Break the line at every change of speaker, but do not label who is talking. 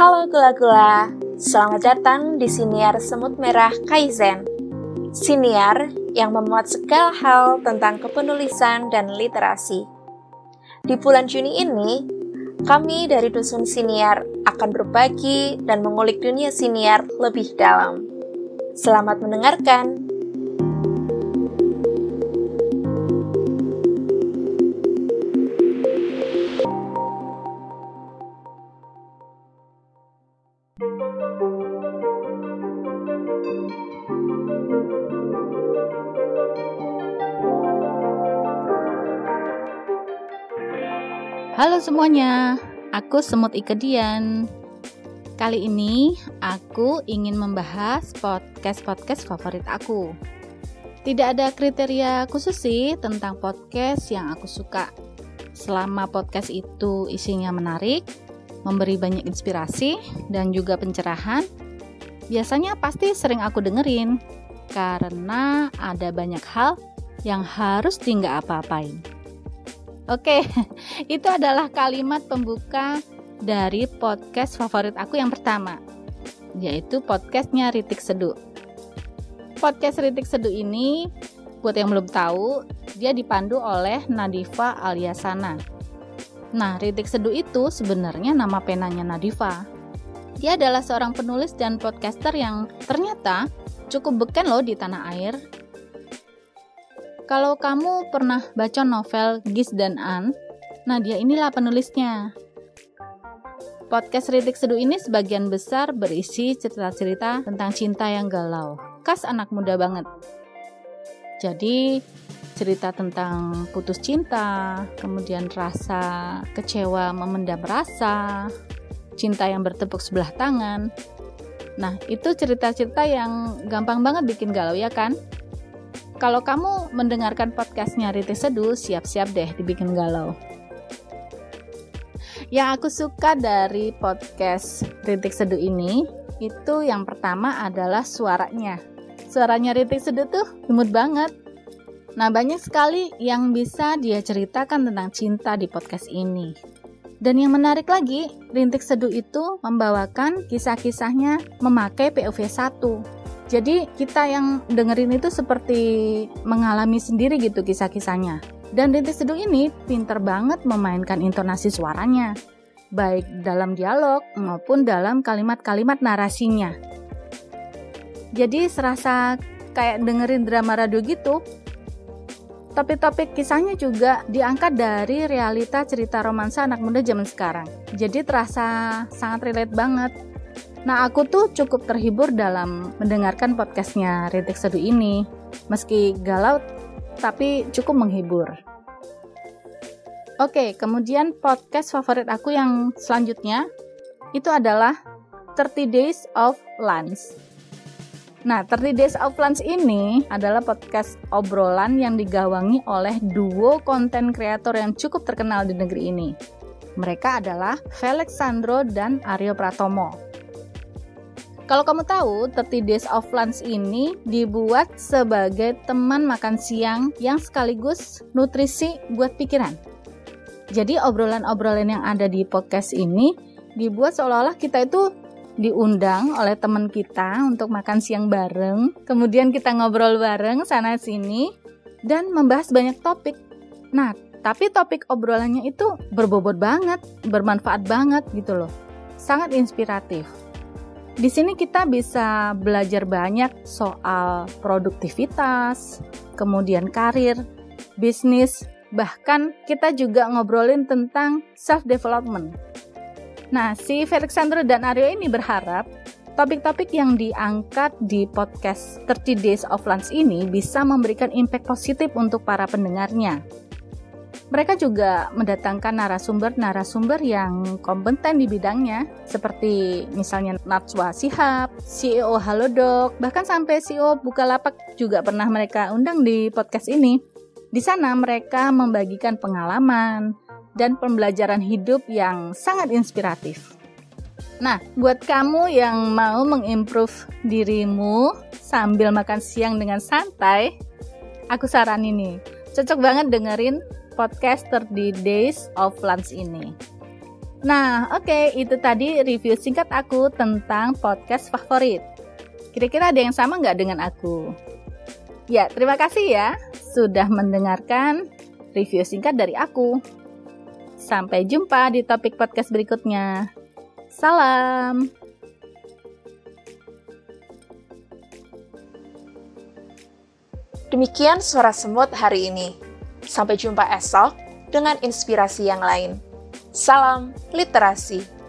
Halo gula-gula, selamat datang di Siniar Semut Merah Kaizen. Siniar yang memuat segala hal tentang kepenulisan dan literasi. Di bulan Juni ini, kami dari Dusun Siniar akan berbagi dan mengulik dunia siniar lebih dalam. Selamat mendengarkan.
Halo semuanya, aku Semut Ikedian. Kali ini aku ingin membahas podcast-podcast favorit aku. Tidak ada kriteria khusus sih tentang podcast yang aku suka. Selama podcast itu isinya menarik, memberi banyak inspirasi dan juga pencerahan, biasanya pasti sering aku dengerin karena ada banyak hal yang harus tinggal apa-apain. Oke, itu adalah kalimat pembuka dari podcast favorit aku yang pertama, yaitu podcastnya Ritik Seduh. Podcast Ritik Seduh ini, buat yang belum tahu, dia dipandu oleh Nadifa Aliasana. Nah, Ritik Seduh itu sebenarnya nama penanya Nadifa. Dia adalah seorang penulis dan podcaster yang ternyata cukup beken loh di tanah air kalau kamu pernah baca novel Gis dan An, nah dia inilah penulisnya. Podcast Ritik Seduh ini sebagian besar berisi cerita-cerita tentang cinta yang galau. Khas anak muda banget. Jadi, cerita tentang putus cinta, kemudian rasa kecewa memendam rasa, cinta yang bertepuk sebelah tangan. Nah, itu cerita-cerita yang gampang banget bikin galau ya kan? Kalau kamu mendengarkan podcastnya Riti Seduh, siap-siap deh dibikin galau. Yang aku suka dari podcast Ritik Seduh ini, itu yang pertama adalah suaranya. Suaranya Ritik Seduh tuh imut banget. Nah, banyak sekali yang bisa dia ceritakan tentang cinta di podcast ini. Dan yang menarik lagi, Rintik Seduh itu membawakan kisah-kisahnya memakai POV 1 jadi kita yang dengerin itu seperti mengalami sendiri gitu kisah-kisahnya. Dan Rintis Seduh ini pinter banget memainkan intonasi suaranya, baik dalam dialog maupun dalam kalimat-kalimat narasinya. Jadi serasa kayak dengerin drama radio gitu. Topik-topik kisahnya juga diangkat dari realita cerita romansa anak muda zaman sekarang. Jadi terasa sangat relate banget Nah, aku tuh cukup terhibur dalam mendengarkan podcastnya Rintik Seduh ini. Meski galau, tapi cukup menghibur. Oke, kemudian podcast favorit aku yang selanjutnya itu adalah 30 Days of Lunch. Nah, 30 Days of Lunch ini adalah podcast obrolan yang digawangi oleh duo konten kreator yang cukup terkenal di negeri ini. Mereka adalah Felix Sandro dan Aryo Pratomo. Kalau kamu tahu, 30 Days of Lunch ini dibuat sebagai teman makan siang yang sekaligus nutrisi buat pikiran. Jadi obrolan-obrolan yang ada di podcast ini dibuat seolah-olah kita itu diundang oleh teman kita untuk makan siang bareng, kemudian kita ngobrol bareng sana sini dan membahas banyak topik. Nah, tapi topik obrolannya itu berbobot banget, bermanfaat banget gitu loh. Sangat inspiratif. Di sini kita bisa belajar banyak soal produktivitas, kemudian karir, bisnis, bahkan kita juga ngobrolin tentang self development. Nah, si Felixandro dan Aryo ini berharap topik-topik yang diangkat di podcast 30 Days of Lunch ini bisa memberikan impact positif untuk para pendengarnya. Mereka juga mendatangkan narasumber-narasumber yang kompeten di bidangnya, seperti misalnya Natswa Sihab, CEO Halodoc, bahkan sampai CEO Bukalapak juga pernah mereka undang di podcast ini. Di sana mereka membagikan pengalaman dan pembelajaran hidup yang sangat inspiratif. Nah, buat kamu yang mau mengimprove dirimu sambil makan siang dengan santai, aku saranin nih, cocok banget dengerin podcast 30 Days of Lunch ini. Nah, oke, okay, itu tadi review singkat aku tentang podcast favorit. Kira-kira ada yang sama nggak dengan aku? Ya, terima kasih ya sudah mendengarkan review singkat dari aku. Sampai jumpa di topik podcast berikutnya. Salam.
Demikian suara semut hari ini. Sampai jumpa esok dengan inspirasi yang lain. Salam literasi.